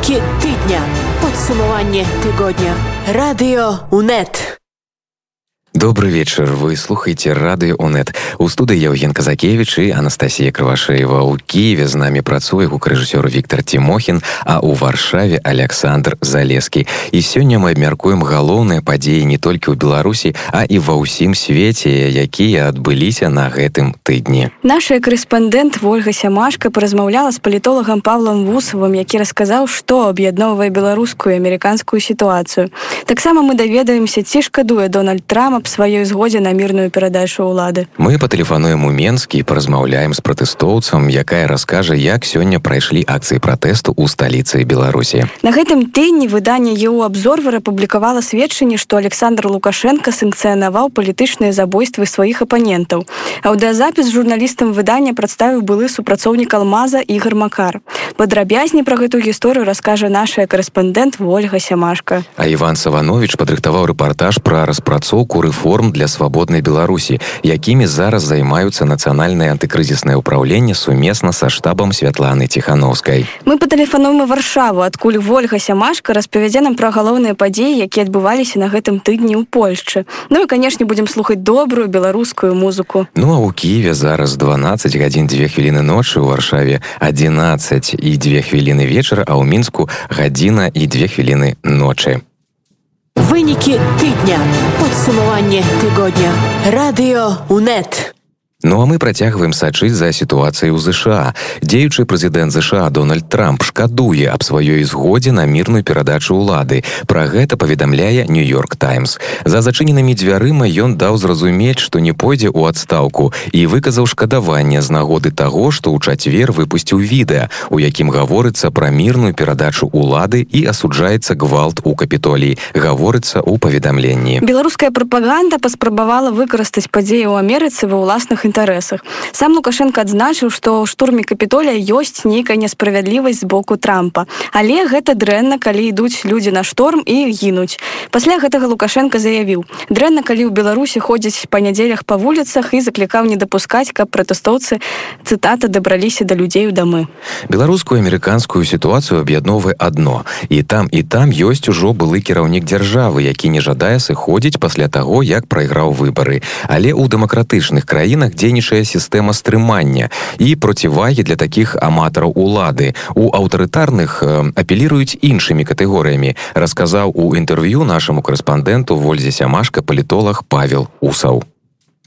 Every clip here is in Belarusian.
Вынікі тыдня. Падсумаванне тыгодня. Добрый вечер. Вы слухаете радыё унет у студыі Евген казакевич і Анастасія крывашеева у Киеве з намі працуе гукарэжысёр Віктор Тимохін а у варшаве Александр залескі і сёння мы абмяркуем галоўныя падзеі не толькі ў беларусі а і ва ўсім свеце якія адбыліся на гэтым тыдні наша корэспандэнт ольга сямашка паразмаўляла з палітолагам павлом вусавым які расказаў што аб'ядноўвае беларускую амерыканскую сітуацыю таксама мы даведаемся ці шкадуе дональд трамп сваёй згодзе на мірную перадачу ўлады. Мы патэлефануем у Менскі і паразмаўляем з пратэстоўцам, якая раскажа, як сёння прайшлі акцыі пратэсту ў сталіцы Беларусі. На гэтым тыдні выданне ЕУ абзорвер апублікавала сведчанне, што Александр Лукашенко санкцыянаваў палітычныя забойствы сваіх апанентаў. Аўдыазапіс журналістам выдання прадставіў былы супрацоўнік алмаза Ігар Макар. Падрабязней пра гэту гісторыю раскажа наша карэспандэнт Вольга Сямашка. А Іван Саванович падрыхтаваў рэпартаж пра распрацоўку рэформ для свабоднай беларусі якімі зараз займаюцца нацыянальнае антыкрызіснае ўправленне сумесна са штабам святланы ціхановскай. Мы патэлефануем варшаву адкуль ольга сямашка распавядзе нам пра галоўныя падзеі якія адбываліся на гэтым тыдні ў польшчы. Ну і канешне будзем слухаць добрую беларускую музыку. Ну а у кіеве зараз 12 гадзін дзве хвіліны ночы ў варшаве 11 і дзве хвіліны вечара а ў мінску гадзіна і дзве хвіліны ночы Вынікі тыдня. Падсумаванне тыгодня. Радыё УНэт. Ну а мы працягваем сачыць за сітуацыяй у ЗША. Дзеючы прэзідэнт ЗША Дональд Трамп шкадуе аб сваёй згодзе на мірную перадачу ўлады. Пра гэта паведамляе Нью-Йорк Таймс. За зачыненымі дзвярыма ён даў зразумець, што не пойдзе ў адстаўку і выказаў шкадаванне з нагоды таго, што ў чацвер выпусціў відэа, у якім гаворыцца пра мірную перадачу ўлады і асуджаецца гвалт у капітоліі. гаворыцца ў паведамленні. Беларуская прапаганда паспрабавала выкарыстаць падзеі ў Амерыцы ва ўласных інтарэсах. Сам Лукашенко адзначыў, што ў штурме капітолія ёсць нейкая несправядлівасць з боку трампа. Але гэта дрэнна, калі ідуць людзі на шторм і гінуць. Пасля гэтага Лукашенко заявіў: дрэнна, калі ў Беларусі ходзяць па нядзелях па вуліцах і заклікаў не дапускаць, каб пратэстоўцы цытата дабраліся да людзей у дамы. Беларускую амерыканскую сітуацыю аб'ядновы адно. І там і там ёсць ужо былы кіраўнік дзяржавы, які не жадае сыходзіць пасля таго, як прайграў выбары. Але ў дэмакратычных краінах, дзейнічае сістэма стрымання і процівагі для такіх аматараў улады. У аўтарытарных апеліруюць іншымі катэгорыямі расказаў у інтэрв'ю нашаму корэспандэнту вользе сямашка палітолог павел усаў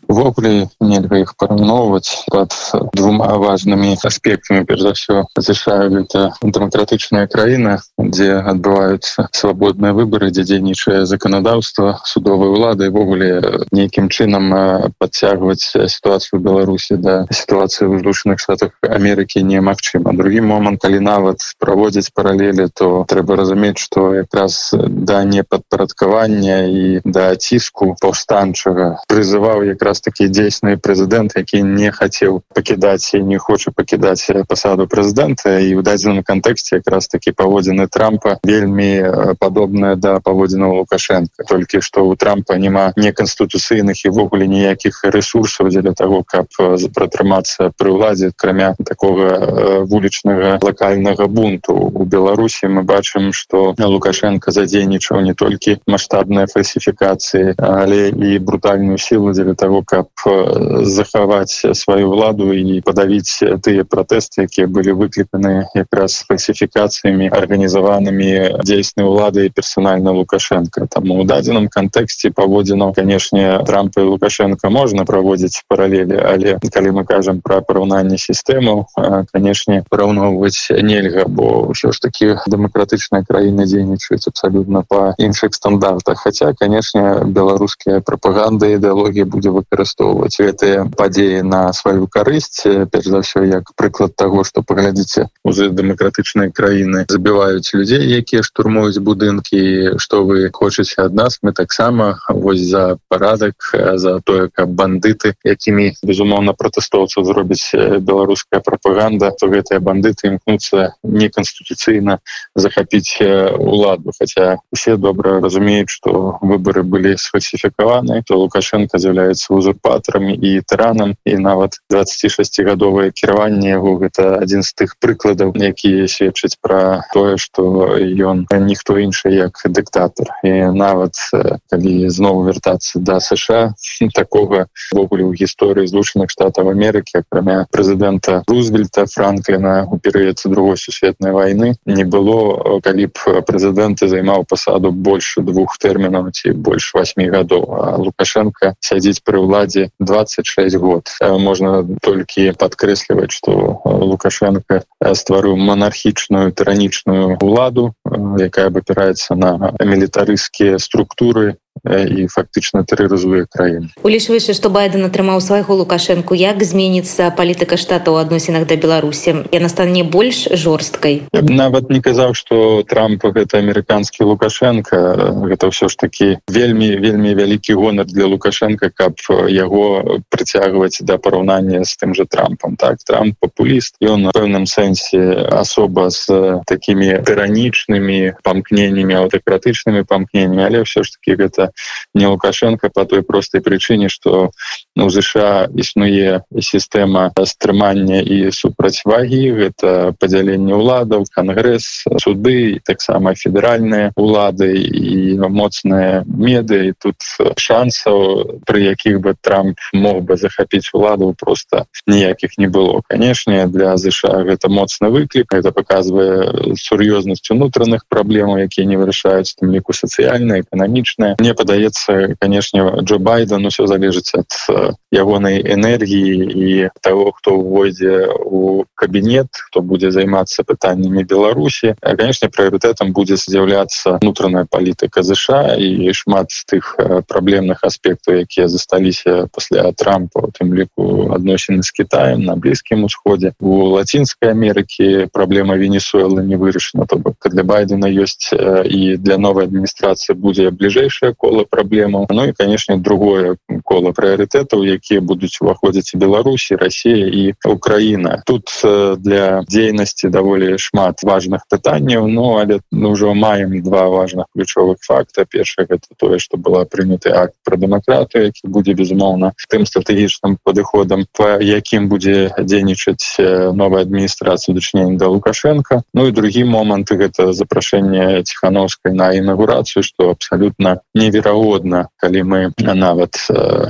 увогуле нельга іх параўноўваць пад двума важнымі аспектамі перш за ўсё зашаю это дэмакратычная краіна дзе адбываюцца свабодныя выборы дзе дзейнічае заканадаўства судовай улады ввогуле нейкім чынам подцягваць сітуацыю беларусі да сітуацыі ў злучаных штатах Амерыкі немагчыма другі момант калі нават праводзіць паралелі то трэба разумець что якраз да непадпарадкавання і да ціску паўстанчага прызываў якраз раз таки дзейсны прэзідэнт які не хацеў пакідаць і не хоча пакідаць пасаду прэзідэнта. І ў дадзеным кантэксце якраз таки паводзіны трампа вельмі падобная да паводзіна лукашенко толькі што у трампа няма неканстытуцыйных і ввогуле ніякіх ресурсаў дзеля того каб пратрымацца пры ўладзе крамя такого вулічнага лакальнага бунту. У беларусі мы бачым что лукашенко задзейнічаў не толькі маштабныя фальсіфікацыі але і брутальную сілу дзеля того каб захаваць сваю ладу і падавіць тыя пратэсты якія былі выкліканы якраз фальсіфікацыямі арганізаванымі дзейснай улады і персональна лукашенко там у дадзеным кантэксце паводзіну канешне трампа і лукашенко можна праводзіць паралелі але калі мы кажам про параўнанне сістэмаў канешне параўноўваць нельга бо ўсё ж таки дэмакратычная краіна дзейнічаюць абсалютна па іншых стандартах. Хотя канешне беларускія прапаганда ідэалогія будзе выконаць выкарыстоўваць гэтыя падзеі на сваю карысць. Перш за ўсё як прыклад того что паглядзіце уже дэмакратычныя краіны забіваюць людзей якія штурмуюць будынкі. Что вы хочаце ад нас мы таксама. Вось за парадак за тое каб бандыты якімі безумоўна пратэстоўцаў зробіць беларуская прапаганда то гэтыя бандыты імкнуцца неканстытуцыйна захапіць уладу. Хотя усе добра разумеюць что выборы былі сфальсіфікаваны то лукашенко з'яўляецца узурпатарам і тыранам. І нават 26гадовае кіраванне яго гэта адзін з тых прыкладаў якія сведчаць пра тое што ён ніхто іншы як дыктатор і нават калі зноў вяртацца да сша такога ввогуле ў гісторыі злучаных штатаў Амерыкі акрамя прэзідэнта рузвельта франкліна у перыяд другой сусветнай войны не было калі б прэзідэнты займаў пасаду больше двух тэрмінаў ці больш 8 гадоў. Лукашенко сядзіць пры ўладзе 26 год. Можна толькі падкрэсліваць что лукашенко стварыў монархічную тыранічную уладу якая абапіраецца на мілітарыскія структуры і фактычна тэрырызуе краін улічваючы што байден атрымаў свайго лукашэнку як зменіцца палітыка штата ў адносінах да беларусі яна стане больш жорсткай нават не казаў что трамп гэта амерыканскі лукашенко. Гэта ўсё ж таки вельмі вельмі вялікі гонар для лукашенко каб яго прыцягваць да параўнання з тым же трампам так трамп популіст ён на пэўным сэнсе асоба з такими тыранічнымі памкненнямі аўтакратычнымі памкненнямі але ўсё ж таки гэта не лукашенко по той простой причине что у ЗША існуе сістэма стрымання і супрацьвагі гэта падзяленне ўладаў кангрэс суды таксама федэральныя улады і моцныя меды тут шансаў пры якіх бы трамп мог бы захапіць уладу просто ніякіх не было канешне для ЗША гэта моцны выклік это показвае сур'ёзнасць унутраных праблемаў якія не вырашаюць там ліку сацыяльна эканамічная мне падаецца канешне Джо байден усё залежыць ад ягонай энергіі і того хто увойдзе у кабінет хто будзе займацца пытаннямі беларусі. Конечно прыоритетом будзе з'яўляцца унутраная палітыка ЗША і шмат з тых праблемных аспектаў якія засталіся пасля трампа у тым ліку адносіны з Китаем на блізкім усходзе. У лацінскай Амерыкі праблема венесуэлы не вырашана то бок для байдена ёсць і для новой адміністрацыі будзе бліжэйшая кола праблемаў Ну і конечно другое кола прыоритетаў якія будуць уваходзіць і Беларусі Россия і Украіна. Тут для дзейнасці даволі шмат важных пытанняў Ну але ну, ўжо маем два важных ключовых факта. Першае гэта тое что была прыняты акт про дэмакратыю які будзе безумоўна тым стратэгічным падыходам по якім будзе дзейнічаць новая адміністрацыя дачынення да лукашенко Ну і другі момант гэта запрашэнне ціхановскай на інаугурацыю что абсолютно неверагодна калі мы нават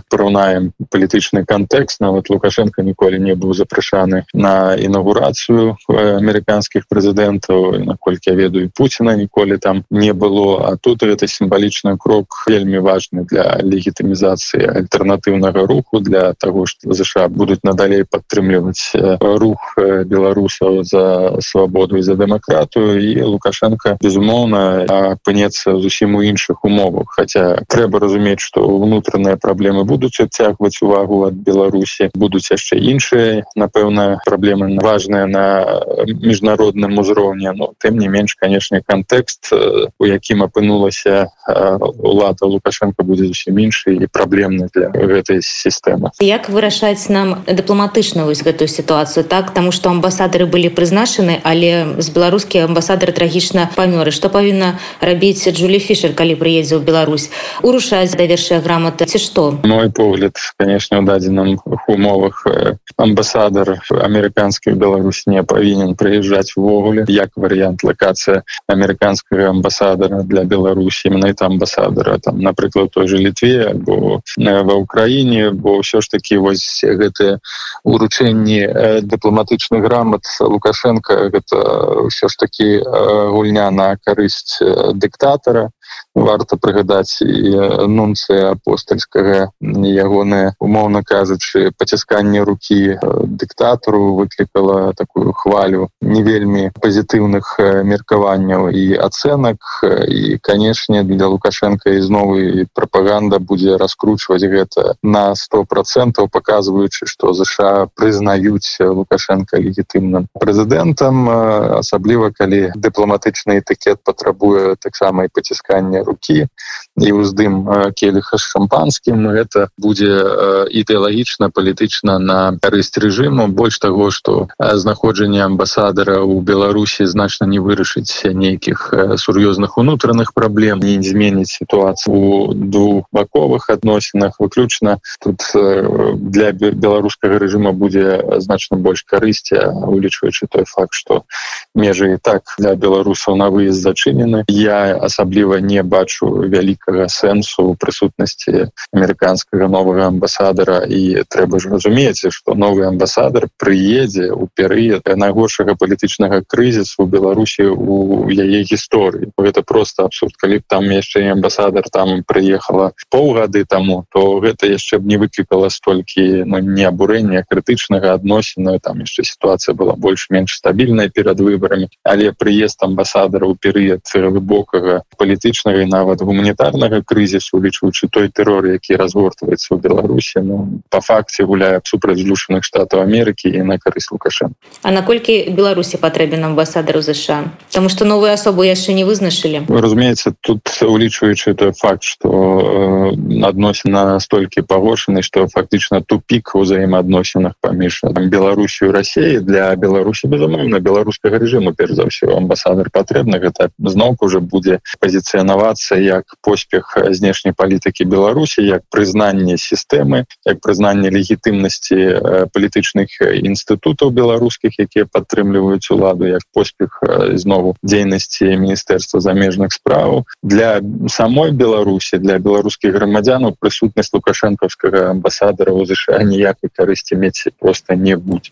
параўнаем палітычны кантэкст нават лукашенко ніколі не быў запрашаны на інаугурацыю амерыканскіх прэзідэнтаў наколькі я ведаю Пуціна ніколі там не было. А тут гэта сімвалічны крок вельмі важны для легітымізацыі альтэрнатыўнага руху для того что ЗША будуць надалей падтрымліваць рух беларусаў за свабоду і за дэмакратыю. І лукашенко безумоўна апынецца зусім у іншых умовах. Хотя трэба разумець что унутраныя праблемы будуць адцягваць увагу ад беларусі. Будуць яшчэ іншыя напэўна праблемы важныя на міжнародным узроўні. Но тым не менш канешне кантэкст у якім апынулася улада лукашенко будзе зусім іншы і праблемны для гэтай сістэмы. Як вырашаць нам дыпламатычна вось гэтую сітуацыю так? Таму што амбасадары былі прызначаны але з беларускія амбасадары трагічна памёры што павінна рабіць Джулі фішер калі прыедзе ў Беларусь урушаць давершая граматы ці што мой погляд конечно у дадзеным умовах амбасадар амерыканскі Беларусь не павінен прыязджаць увогуле як варыянт лакацыя амерыканскага амбасадара для Беларусі именно это амбасадара там напрыклад той же літве альбо ва ўкраіне бо ўсё ж таки вось гэтые уручэнні дыпламатычных грамат лукашенко гэта ўсё ж таки гульня на карысць дыктатара варта прыгадаць і нунцыя апостальскага ягоная умоўна кажучы пацісканне руки дыктатару выклікала такую хвалю. Не вельмі пазітыўных меркаванняў і ацэнак. І канешне для лукашенко ізноў і прапаганда будзе раскручваць гэта на сто процентаў показваючы што ЗША прызнаюць лукашенко легітымным прэзідэнтам асабліва калі дыпламатычны этыкет патрабуе таксама і паціскання руки і ўздым келіха з шампанскім это будзе ідэалагічна палітычна на карысць рэжыму больш таго што знаходжанне амбасадара ў беларусі значна не вырашыць нейкіх сур'ёзных унутраных праблем не зменіць сітуацыю у двух баковых адносінах выключна тут для беларускага рэжыма будзе значна больш карысці улічваючы той факт что межы і так для беларусаў на выезд зачынены я асабліва не бачу вялікага сэнсу у прысутнасці амерыканскага новага амбасадара. І трэба ж разумець что новый амбасадар прыедзе у перыяд найгоршага палітычнага крызісу беларусі у яе гісторыі. Гэта просто абсурд. Калі б там яшчэ амбасадар там прыехала полгады таму то гэта яшчэ б не выклікала столькі ну, не абурэння крытычнага адносіна. Там яшчэ сітуацыя была больш-менш стабільная перад выбарамі. Але прыезд амбасадара ў перыяд глыбокага палітычнага і нават гуманітарнага крызісу улічваючы той тэрор які разгортваецца ў беларусі ну по факце гуляе супраць злюшаных штатаў Амерыкі і на карысць лукашен А наколькі беларусі патрэбен амбасадару ЗША Таму што новую асобу яшчэ не вызначылі. Разумеется тут улічваючы той факт что э, адносіна настолькі пагоршаны что фактычна тупик узаемаадносінах паміж беларусію Росіі для беларусі безумоўна беларускага режиму перш за ўсё амбасадар патрэбна гэта зноўку уже будзе пазіцыянавацца як поспех знешняй палітыкі беларусі як прызнанне сістэмы як прызнанне легітымнасці палітычных інстытутаў беларускіх якія падтрымліваюць уладу як поспех знову дзейнасці міністэрства замежных справаў для самой беларусі для беларускіх грамадзянаў прысутнасць лукашэнкаўскага амбасадара у ЗША ніякай карысці мець просто не будзе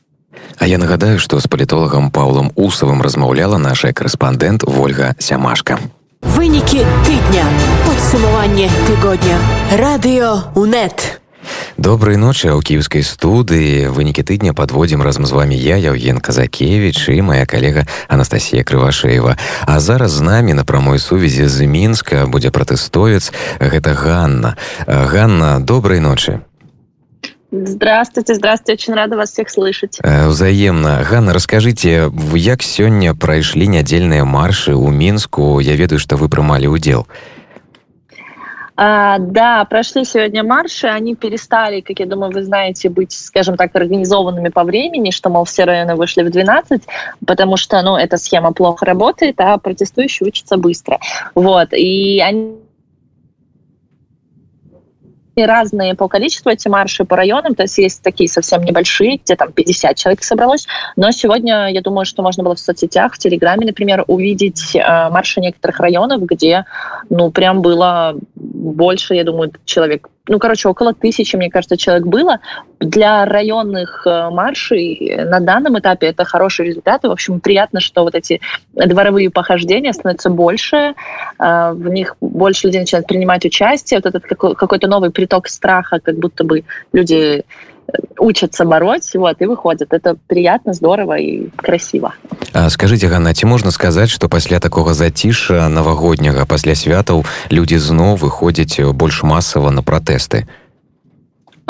А я нагадаю, што з палітолагам Паўлам Усавым размаўляла наша карэспандэнт Вольга Сямашка. Вынікі тыдня. Падсумаванне тыгодня. Радыё УНэт. Добрай ночы ў кіевскай студыі вынікі тыдня падводзім разам з вами я Яўген Казакевич і моя калега Анастасія Крывашеева. А зараз з намі на прамой сувязі з мінска будзе пратэстоец гэта Ганна. Ганна добрай ночы. Здравствуйте, здравствуйте, очень рада вас всех слышать. Взаемно. Ганна, расскажите, як сёння прайшлі нядзельныя маршы ў Мінску, я ведаю, што вы прымалі ўдзел. А, да, прошли сегодня марши, они перестали, как я думаю, вы знаете, быть, скажем так, организованными по времени, что, мол, все районы вышли в 12, потому что, ну, эта схема плохо работает, а протестующие учатся быстро. Вот, и они разные по количеству эти марши по районам, то есть есть такие совсем небольшие, где там 50 человек собралось, но сегодня, я думаю, что можно было в соцсетях, в Телеграме, например, увидеть э, марши некоторых районов, где, ну, прям было больше, я думаю, человек ну, короче, около тысячи, мне кажется, человек было. Для районных э, маршей на данном этапе это хороший результат. И, в общем, приятно, что вот эти дворовые похождения становятся больше, э, в них больше людей начинают принимать участие. Вот этот какой-то новый приток страха, как будто бы люди учатся бороть, вот, и выходят. Это приятно, здорово и красиво. А скажите, Ганна, ці можна сказаць, што пасля такога заціша навагодняга пасля святаў людзі зноў выходзяць больш масава на пратэсты?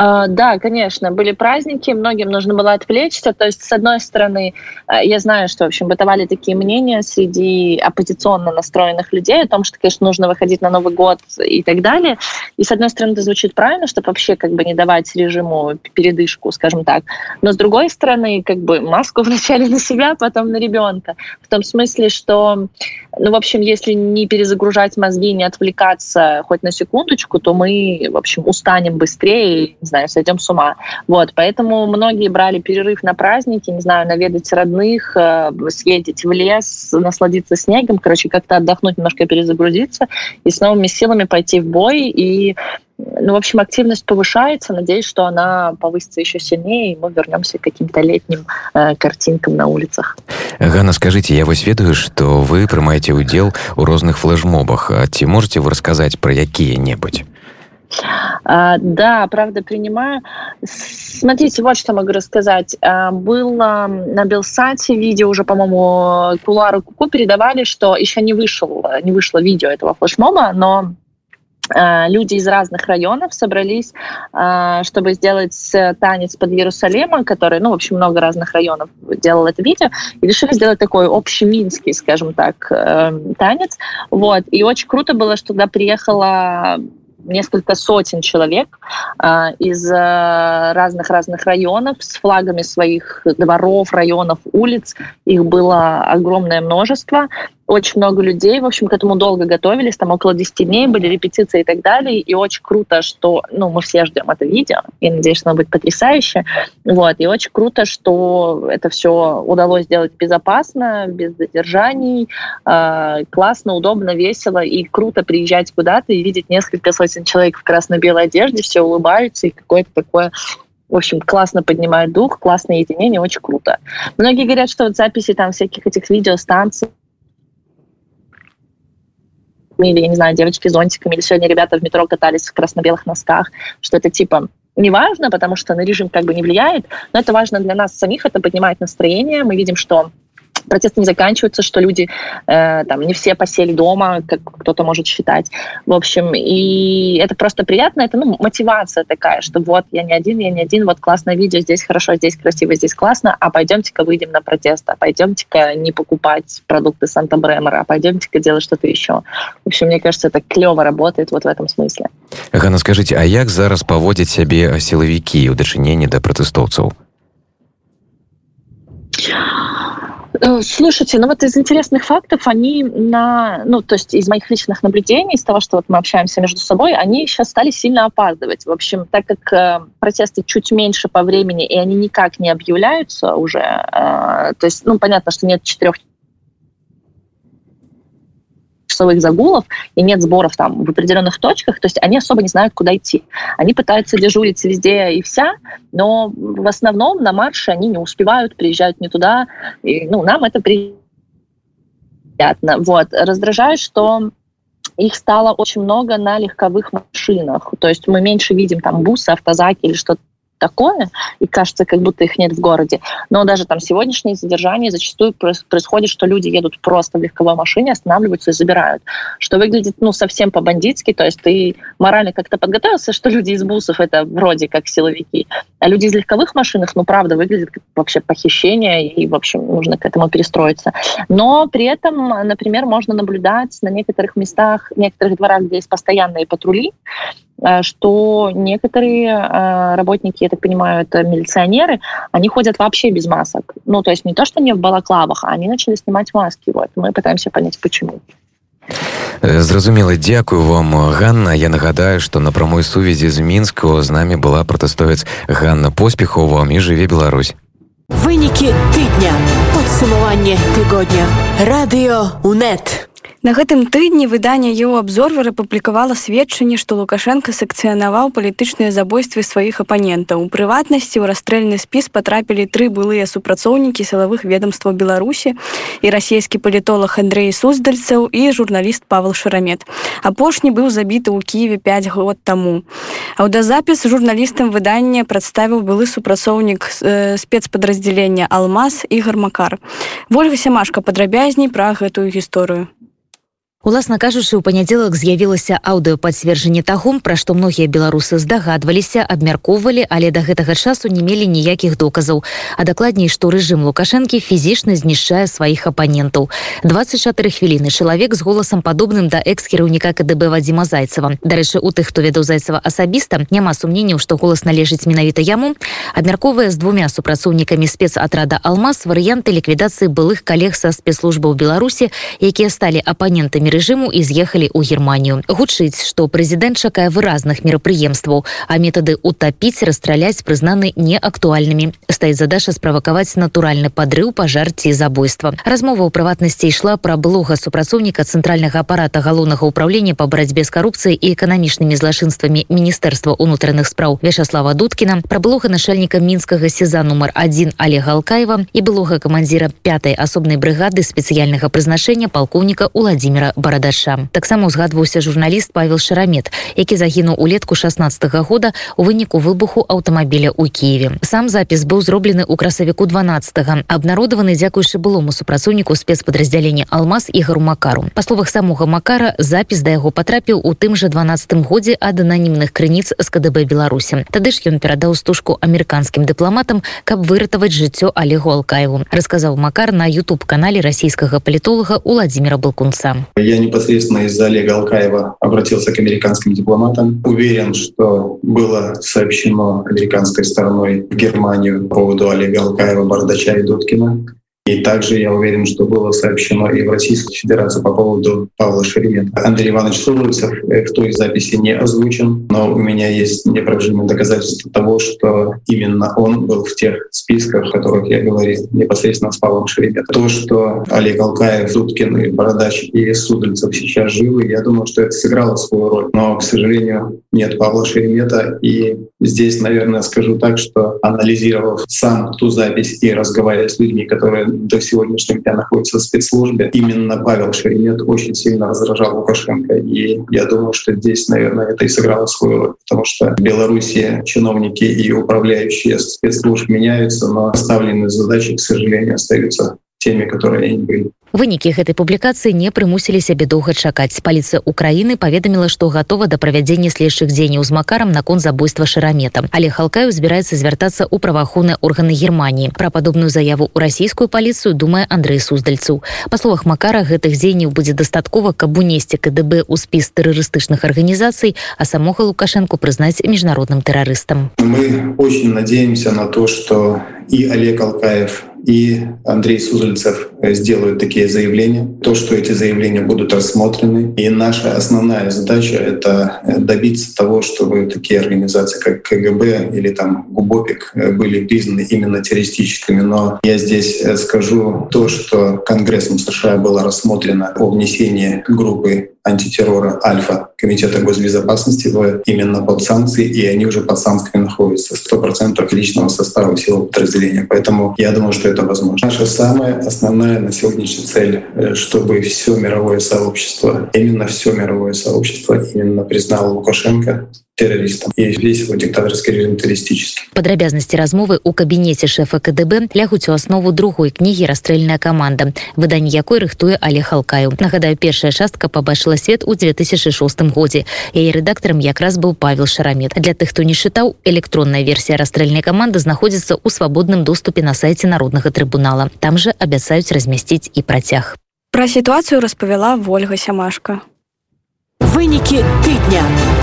А, да, конечно, были праздники, многим нужно было отвлечься. То есть, с одной стороны, э, я знаю, что, в общем, бытовали такие мнения среди оппозиционно настроенных людей о том, что, конечно, нужно выходить на Новый год и так далее. И, с одной стороны, это звучит правильно, чтобы вообще как бы не давать режиму передышку, скажем так. Но, с другой стороны, как бы маску вначале на себя, потом на ребенка. В том смысле, что, ну, в общем, если не перезагружать мозги, не отвлекаться хоть на секундочку, то мы, в общем, устанем быстрее, знаю, сойдем с ума. Вот, поэтому многие брали перерыв на праздники, не знаю, наведать родных, э, съездить в лес, насладиться снегом, короче, как-то отдохнуть, немножко перезагрузиться и с новыми силами пойти в бой и ну, в общем, активность повышается. Надеюсь, что она повысится еще сильнее, и мы вернемся к каким-то летним э, картинкам на улицах. Ганна, скажите, я вось ведаю, что вы прымаеце удзел у розных флэшмобах. Ці можете вы рассказать про какие-нибудь? А, да, правда, принимаю. Смотрите, вот что могу рассказать. А, было на Белсате видео уже, по-моему, Кулару Куку передавали, что еще не, вышел, не вышло видео этого флешмоба, но Э, люди из разных районов собрались, э, чтобы сделать э, танец под Иерусалемом, который, ну, в общем, много разных районов делал это видео, и решили сделать такой общеминский, скажем так, танец. Вот. И очень круто было, что туда приехала несколько сотен человек э, из разных-разных районов с флагами своих дворов, районов, улиц. Их было огромное множество очень много людей, в общем, к этому долго готовились, там около 10 дней были репетиции и так далее, и очень круто, что, ну, мы все ждем это видео, и надеюсь, что оно будет потрясающе, вот, и очень круто, что это все удалось сделать безопасно, без задержаний, э, классно, удобно, весело, и круто приезжать куда-то и видеть несколько сотен человек в красно-белой одежде, все улыбаются, и какое-то такое в общем, классно поднимает дух, классное единение, очень круто. Многие говорят, что вот записи там всяких этих видео станций или, я не знаю, девочки зонтиками, или сегодня ребята в метро катались в красно-белых носках, что это типа неважно, потому что на режим как бы не влияет, но это важно для нас самих, это поднимает настроение. Мы видим, что протесты не заканчиваются, что люди э, там не все посели дома, как кто-то может считать. В общем, и это просто приятно, это ну, мотивация такая, что вот я не один, я не один, вот классное видео, здесь хорошо, здесь красиво, здесь классно, а пойдемте-ка выйдем на протест, а пойдемте-ка не покупать продукты Санта-Бремера, а пойдемте-ка делать что-то еще. В общем, мне кажется, это клево работает вот в этом смысле. Ганна, скажите, а як зараз паводзяць сябе сілавікі ў дачыненні да пратэстоўцаў? Э, слушайте, ну вот из интересных фактов они на, ну то есть из моих личных наблюдений, из того, что вот мы общаемся между собой, они сейчас стали сильно опаздывать. В общем, так как э, протесты чуть меньше по времени и они никак не объявляются уже, э, то есть, ну понятно, что нет четырех часовых загулов и нет сборов там в определенных точках, то есть они особо не знают, куда идти. Они пытаются дежурить везде и вся, но в основном на марше они не успевают, приезжают не туда. И, ну, нам это приятно. Вот. Раздражает, что их стало очень много на легковых машинах. То есть мы меньше видим там бусы, автозаки или что-то такое, и кажется, как будто их нет в городе. Но даже там сегодняшние задержания зачастую происходит, что люди едут просто в легковой машине, останавливаются и забирают. Что выглядит, ну, совсем по-бандитски, то есть ты морально как-то подготовился, что люди из бусов это вроде как силовики, а люди из легковых машинах, ну, правда, выглядит как вообще похищение, и, в общем, нужно к этому перестроиться. Но при этом, например, можно наблюдать на некоторых местах, некоторых дворах, где есть постоянные патрули, что некоторые э, работники, я так понимаю, это милиционеры, они ходят вообще без масок. Ну, то есть не то, что не в балаклавах, а они начали снимать маски. Вот. Мы пытаемся понять, почему. Э, зразумела дзякую вам Ганна я нагадаю что на прамой сувязі з мінску з намі была пратэстовец Ганна поспехова і жыве Беларусь вынікі тыдня подсумаванне тыгодня радыё унет На гэтым тыдні выданне еўабзорвер апублікавала сведчанне, што Лукашенко секцыянаваў палітычныя забойствы сваіх апанентаў. У прыватнасці ў расстрэльны спіс патрапілі тры былыя супрацоўнікі сілавых ведомстваў Беларусі і расійскі палітолог Андрей Суздальцаў і журналіст Павел Шарамет. Апошні быў забіты ў Киеве 5 год таму. Аўдазапіс журналістам выдання прадставіў былы супрацоўнік э, спецпадраздзялення Алмаз і гармакар. Вольга сямашка падрабязней пра гэтую гісторыю. Уласна кажучы у панядзелак з'явілася аўдыопацверджанне таго пра што многія беларусы здагадваліся абмяркоўвалі але да гэтага часу не мелі ніякіх доказаў. А дакладней што рэжым лукашэнкі фізічна знішчае сваіх апанентаў. 24 хвіліны чалавек з голасам падобным да экс-кіраўніка кДб вадзіма зайцева. Дарэчы у тых хто ведаў зайцева асабіста няма сумненняў што голас належыць менавіта яму. Абмяркоўвае з двумя супрацоўнікамі спецатрада алмаз варыянты ліквідацыі былых калег са спецслужбаў беларусі якія сталі апанентамі рэжыму і з'ехалі ў германію. Гучыць што прэзідэнт чакае выразных мерапрыемстваў а метады утапіць расстраляць прызнаны неактуальнымі. Стаіць задача справакаваць натуральны падрыў пажар ці забойства. Размова ў прыватнасці ішла пра блога супрацоўніка цэнтральнага апарата галоўнага ўправлення па барацьбе з карупцыяй і эканамічнымі злачынствамі міністэрства унутраных спраў вячаслава дудкіна пра блога начальніка мінскага сеза нумар один олега алкаева і былога камандзіра пятой асобнай брыгады спецыяльнага прызначэння палкоўніка владимира барадача таксама узгадваўся журналіст павел шарамет які загінуў улетку 16 -го года у выніку выбуху аўтамабіля ў кіеве сам запіс быў зроблены ў красавіку 12 абнародаваны дзякуючы былому супрацоўніку спецпадраздзялення алмаз ігару макару. Па словах самога макара запіс да яго патрапіў у тым же 12 годзе ад ананімных крыніц з кДб беларусі. Тады ж ён перадаў стужку амерыканскім дыпламатам каб выратаваць жыццё олегу алкаеву расказаў макар на youtube канале расійскага палітолага владимира балкунца я непосредственно из-за олега алкаева обратился к американским дипломатам. Уверен что было сообщено американской стороной в германию по поводу олега алкаева бардача и дудкина И также я уверен, что было сообщено и в Российскую Федерацию по поводу Павла Шеремета. Андрей Иванович Сурульцев э, в той записи не озвучен, но у меня есть неопровержимое доказательство того, что именно он был в тех списках, о которых я говорил непосредственно с Павлом Шереметом. То, что Олег Алкаев, Суткин, и Бородач и Судульцев сейчас живы, я думаю, что это сыграло свою роль. Но, к сожалению, нет Павла Шеремета. И здесь, наверное, скажу так, что анализировав сам ту запись и разговаривая с людьми, которые до сегодняшнего дня находится в спецслужбе. Именно Павел Шеремет очень сильно раздражал Лукашенко. И я думаю, что здесь, наверное, это и сыграло свою роль, потому что в Беларуси чиновники и управляющие спецслужб меняются, но оставленные задачи, к сожалению, остаются теми, которые они были. Вынікі гэтай публікацыі не прымусілі сябе доўга чакаць. Паліцыя Украіны паведаміла што гатова да правядзення следчых дзеянняў з макарам наконт забойства шарамета але халкаю збіраецца звяртацца ў праваахоўныя органы Геррманіі пра падобную заяву ў расійскую паліцыю думае Андрей суздальцу. Па словах макара гэтых дзеянняў будзе дастаткова каб унесці КДБ у спіс тэрарыстычных арганізацый а самога лукашенко прызнаць міжнародным тэрарыстам. Мы очень надеемся на то что и Олег Алкаев и Андрей Сузальцев сделают такие заявления. То, что эти заявления будут рассмотрены. И наша основная задача — это добиться того, чтобы такие организации, как КГБ или там ГУБОПИК, были признаны именно террористическими. Но я здесь скажу то, что Конгрессом США было рассмотрено о внесении группы антитеррора Альфа Комитета госбезопасности в именно под санкции, и они уже под санкциями находятся 100% личного состава сил подразделения. Поэтому я думаю, что это возможно. Наша самая основная на сегодняшний цель, э, чтобы все мировое сообщество, именно все мировое сообщество именно признало Лукашенко террористам. И весь его диктаторский режим террористический. Падрабязнасці размовы ў кабінеце шэфа КДБ лягуць у аснову другой кнігі расстрэльная каманда выданне якой рыхтуе але халкаю нагадаю першая частка побачыла свет у 2006 годзе яе рэдактарам якраз быў павел шарамет. Для тых хто не чытаў электронная версія расстрэльнай каманды знаходзіцца ў свабодным доступе на сайце народнага трыбунала там же абяцаюць размясціць і працяг пра сітуацыю распавяла ольга сямашка Вынікі тыдня.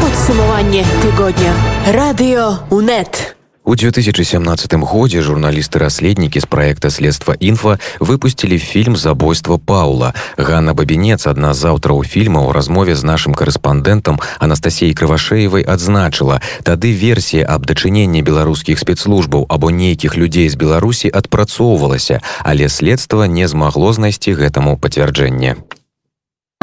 Падсумаванне тыгодня. Радыё УНэт. У 2017 годзе журналісты-расследнікі з праекта следства інфа выпусцілі фільм забойства Паула. Ганна Бабінец, адна з аўтараў фільма ў размове з нашым карэспандэнтам Анастасіяй Крывашеевай адзначыла: Тады версія аб дачыненні беларускіх спецслужбаў або нейкіх людзей з Беларусі адпрацоўвалася, але следства не змагло знайсці гэтаму пацвярджэнне.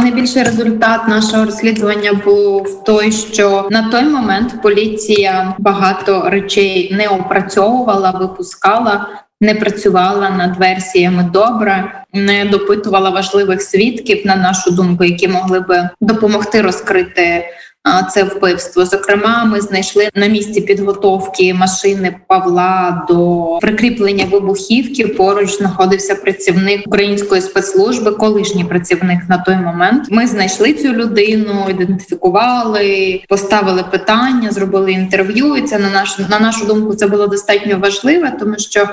Найбільший результат нашого розслідування був той, що на той момент поліція багато речей не опрацьовувала, випускала, не працювала над версіями добре, не допитувала важливих свідків на нашу думку, які могли би допомогти розкрити це вбивство. Зокрема, ми знайшли на місці підготовки машини Павла до прикріплення вибухівки. Поруч знаходився працівник української спецслужби, колишній працівник на той момент. Ми знайшли цю людину, ідентифікували, поставили питання, зробили інтерв'ю. І це на нашу на нашу думку це було достатньо важливе, тому що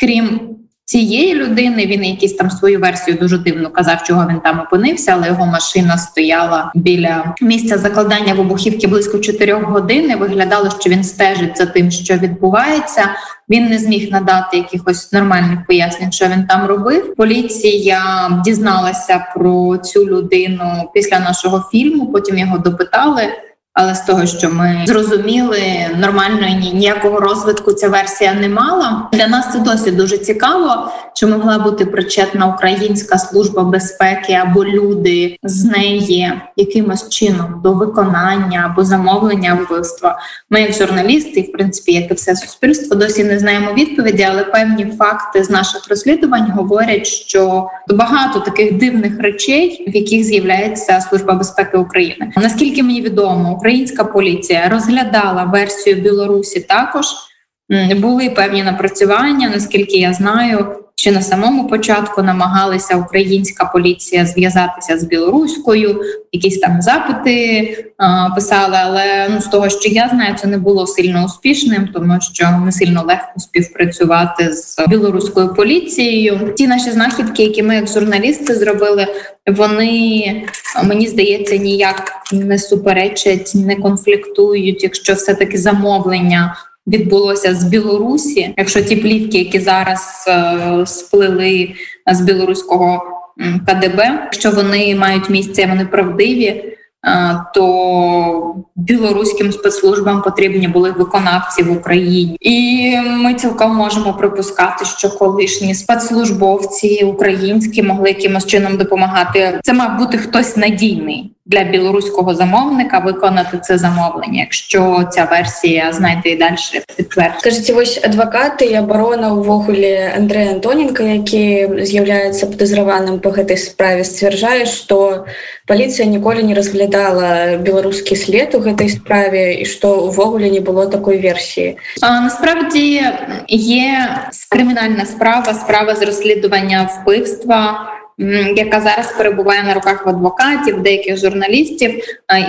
крім цієї людини. Він якісь там свою версію дуже дивно казав, чого він там опинився, але його машина стояла біля місця закладання вибухівки близько 4 годин. Виглядало, що він стежить за тим, що відбувається. Він не зміг надати якихось нормальних пояснень, що він там робив. Поліція дізналася про цю людину після нашого фільму. Потім його допитали. Але з того, що ми зрозуміли, нормальної ніякого розвитку ця версія не мала. Для нас це досі дуже цікаво, чи могла бути причетна Українська служба безпеки або люди з неї якимось чином до виконання або замовлення вбивства. Ми, як журналісти, в принципі, як і все суспільство, досі не знаємо відповіді, але певні факти з наших розслідувань говорять, що багато таких дивних речей, в яких з'являється служба безпеки України. Наскільки мені відомо, українська поліція розглядала версію Білорусі також. Були певні напрацювання, наскільки я знаю, Ще на самому початку намагалися українська поліція зв'язатися з білоруською, якісь там запити а, писали. Але ну з того, що я знаю, це не було сильно успішним, тому що не сильно легко співпрацювати з білоруською поліцією. Ті наші знахідки, які ми як журналісти зробили, вони мені здається ніяк не суперечать, не конфліктують, якщо все таки замовлення відбулося з Білорусі. Якщо ті плівки, які зараз е, сплили з білоруського КДБ, якщо вони мають місце, вони правдиві. Е, то білоруським спецслужбам потрібні були виконавці в Україні, і ми цілком можемо припускати, що колишні спецслужбовці українські могли якимось чином допомагати. Це мав бути хтось надійний для білоруського замовника виконати це замовлення, якщо ця версія знайде і далі підтвердження. Скажіть, ось адвокати і оборона увогуле Андрея Антоненко, які з'являються підозрюваним по гэтай справе, стверджає, що поліція ніколи не розглядала білоруський слід у гэтай справі, і що увогуле не було такої версії. А, насправді є кримінальна справа, справа з розслідування вбивства яка зараз перебуває на руках в адвокатів, деяких журналістів,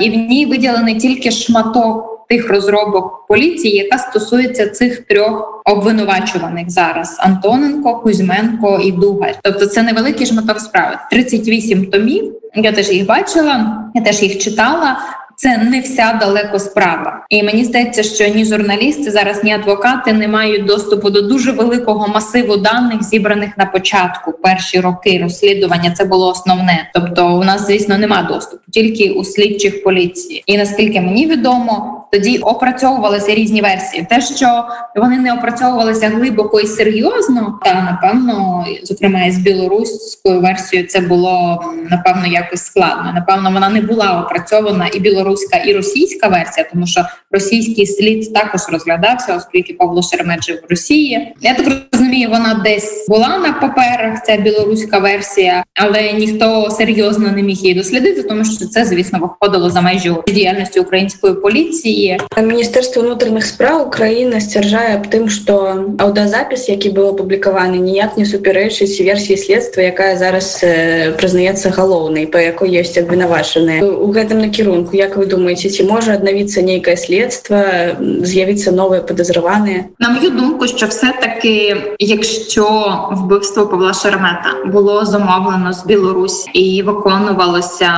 і в ній виділений тільки шматок тих розробок поліції, яка стосується цих трьох обвинувачуваних зараз: Антоненко, Кузьменко і Дугар. Тобто, це невеликий шматок справи. 38 томів. Я теж їх бачила, я теж їх читала це не вся далеко справа. І мені здається, що ні журналісти зараз, ні адвокати не мають доступу до дуже великого масиву даних, зібраних на початку перші роки розслідування. Це було основне. Тобто, у нас, звісно, нема доступу тільки у слідчих поліції. І наскільки мені відомо, тоді опрацьовувалися різні версії. Те, що вони не опрацьовувалися глибоко і серйозно, та напевно, зокрема із білоруською версією, це було напевно якось складно. Напевно, вона не була опрацьована і білоруська, і російська версія, тому що російський слід також розглядався, оскільки Павло Шеремет в Росії. Я так розумію, вона десь була на паперах. Ця білоруська версія, але ніхто серйозно не міг її дослідити, тому що це, звісно, виходило за межі діяльності української поліції. Міністерство внутрішніх справ України сцвярджае аб тым, што аўдазапіс, які быў апублікаваны, ніяк не супярэчыць версіі следства, якая зараз э, прызнаецца галоўнай, па якой ёсць абвінавачаны у гэтым накірунку. Як вы думаеце, ці можа аднавіцца нейкае следства, з'явіцца новыя падазраваныя? На мою думку, що все таки, якщо вбивство Павла Шеремета було замовлено з Білорусі і виконувалося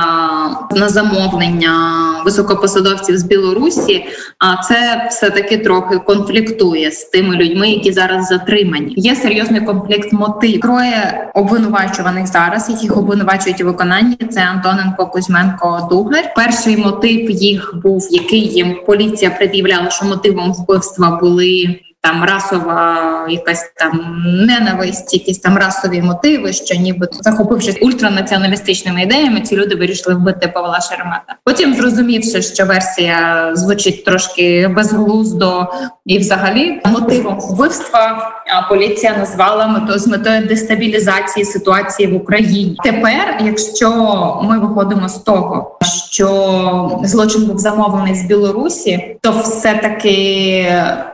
на замовлення високопосадовців з Білорусі, а це все таки трохи конфліктує з тими людьми, які зараз затримані. Є серйозний конфлікт мотив. Троє обвинувачуваних зараз, яких обвинувачують у виконанні. Це Антоненко, Кузьменко, Дуглер. Перший мотив їх був, який їм поліція пред'являла, що мотивом вбивства були там расова якась там ненависть, якісь там расові мотиви, що ніби захопившись ультранаціоналістичними ідеями, ці люди вирішили вбити Павла Шеремета. Потім зрозумівши, що версія звучить трошки безглуздо і, взагалі, мотивом вбивства поліція назвала мето з метою дестабілізації ситуації в Україні. Тепер, якщо ми виходимо з того, що злочин був замовлений з Білорусі, то все таки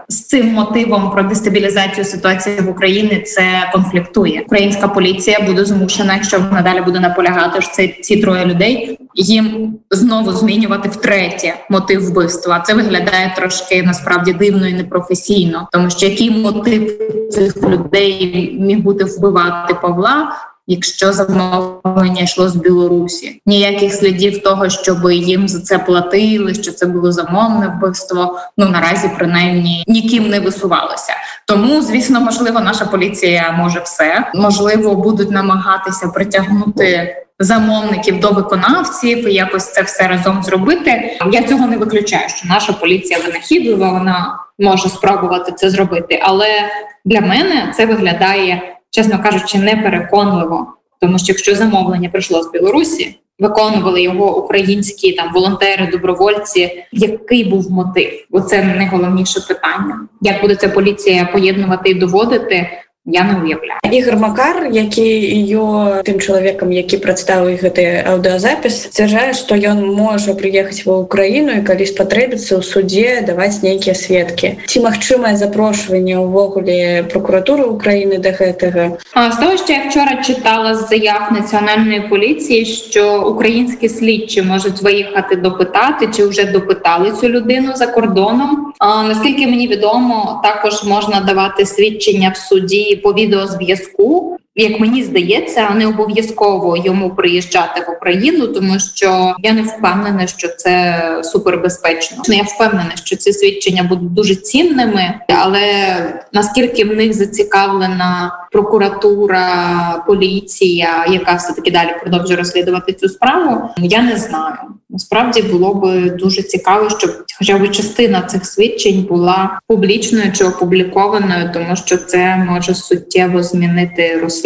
з цим мотивом про дестабілізацію ситуації в Україні це конфліктує. Українська поліція буде змушена, якщо надалі буде наполягати що це ці троє людей, їм знову змінювати втретє мотив вбивства. Це виглядає трошки насправді дивно і непрофесійно, тому що який мотив цих людей міг бути вбивати Павла якщо замовлення йшло з Білорусі. Ніяких слідів того, щоб їм за це платили, що це було замовне вбивство. Ну наразі принаймні ніким не висувалося. Тому, звісно, можливо, наша поліція може все можливо, будуть намагатися притягнути. Замовників до виконавців і якось це все разом зробити. Я цього не виключаю, що наша поліція винахідлива, вона може спробувати це зробити. Але для мене це виглядає чесно кажучи, непереконливо, тому що якщо замовлення прийшло з Білорусі, виконували його українські там волонтери, добровольці. Який був мотив? Бо це найголовніше питання. Як буде ця поліція поєднувати і доводити? я не уявляю ігор макар які ее тым чалавекам які прадставіў гэты аўдыозапіс сцвярджае што ён можа прыехаць ва ўкраіну і калі спатрэбіцца ў суде даваць нейкія сведкі ці магчымае запрошванне ўвогуле прокуратуры Украіны да гэтага а з того що я вчора читала з заяв національної поліції що українські слідчі можуть виїхати допитати чи вже допитали цю людину за кордоном а наскільки мені відомо також можна давати свідчення в суді по відеозв'язку, як мені здається, не обов'язково йому приїжджати в Україну, тому що я не впевнена, що це супербезпечно. Я впевнена, що ці свідчення будуть дуже цінними, але наскільки в них зацікавлена прокуратура, поліція, яка все таки далі продовжує розслідувати цю справу, я не знаю. Насправді було би дуже цікаво, щоб хоча б частина цих свідчень була публічною чи опублікованою, тому що це може суттєво змінити розслідування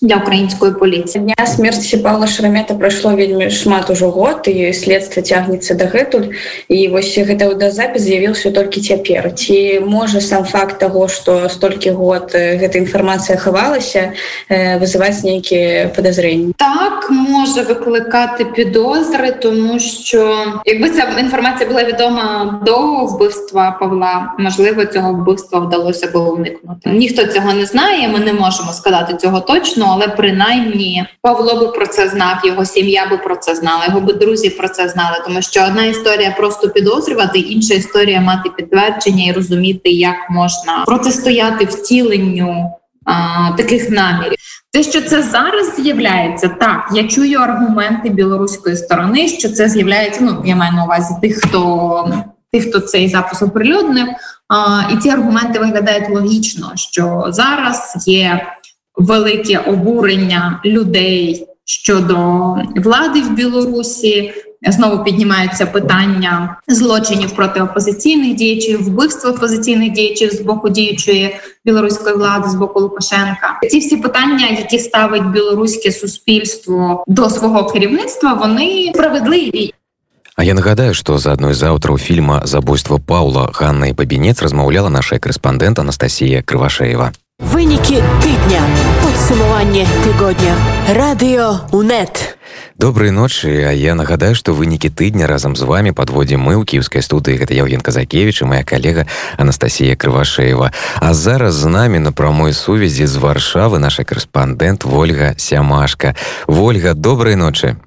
для української поліції. Дня смерті Павла Шрамета пройшло вельмі шмат ужо год і следства цягнецца дагэтуль і вось гэта ўдазапіс з'явіўся толькі цяпер ці можа сам факт того что столькі год гэта інфармацыя хавалася вызываць нейкія подозрения так може викликати підозри тому що якби ця інформація була відома до вбивства Павла, можливо, цього вбивства вдалося було уникнути. Ніхто цього не знає. Ми не можемо сказати цього точно, але принаймні Павло би про це знав, його сім'я би про це знала, його би друзі про це знали. Тому що одна історія просто підозрювати, інша історія мати підтвердження і розуміти, як можна протистояти втіленню а, таких намірів. Те, що це зараз з'являється, так я чую аргументи білоруської сторони, що це з'являється. Ну я маю на увазі тих, хто тих, хто цей запис оприлюднив. А, І ці аргументи виглядають логічно, що зараз є велике обурення людей щодо влади в Білорусі знову піднімаються питання злочинів проти опозиційних діячів, вбивства опозиційних діячів з боку діючої білоруської влади з боку Лукашенка. Ці всі питання, які ставить білоруське суспільство до свого керівництва, вони справедливі. А я нагадаю, што за адной з аўтараў фільма забойства Паўла Ганна і бабінец размаўляла наша корэспандэнт Анастасія Крывашеева. Вынікі тыдня, падсумаванне тыгодня, радыё УНэт. Добрай ночы. А я нагадаю што вынікі тыдня разам з вами подводзім мы ў кіевскай студыі. Гэта Яўген казакевич і моя калега Анастасія крывашеева А зараз з намі на прамой сувязі з варшавы наша корэспандэнт ольга сямашка. Ольга добрай ночы.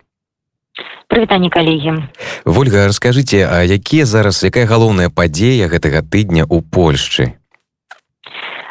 Прывітанне калегі. Ольга расскажыце А якія зараз якая галоўная падзея гэтага тыдня ў польшчы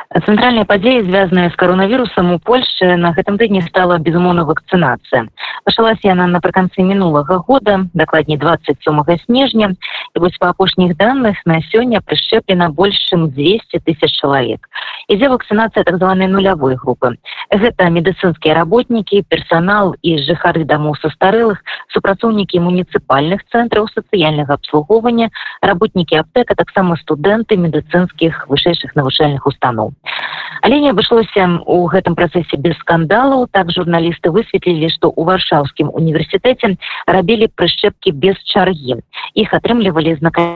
цэнтральная падзея звязаная з каронавірусам у польльше на гэтым тыдні стала безумоўна вакцынацыя пачалася яна напрыканцы мінулага года дакладней 27 снежня. І вось па апошніх данных на сёння прышчэплена больш чым 200 тысяч чалавек ідзе вакцынацыя так званай нулявой групы гэта медыцынскія работнікі персанал і жыхары дамоў састарэлых супрацоўнікі муніцыпальных цэнтраў сацыяльнага абслугоўвання работнікі аптэка таксама студэнты медыцынскіх вышэйшых навучальных устаноў але не абышлося у гэтым працэсе без скандалаў так журналісты высветлілі што ў варшаўскім універсітэце рабілі прышчэпкі без чаргі іх атрымлівалі знака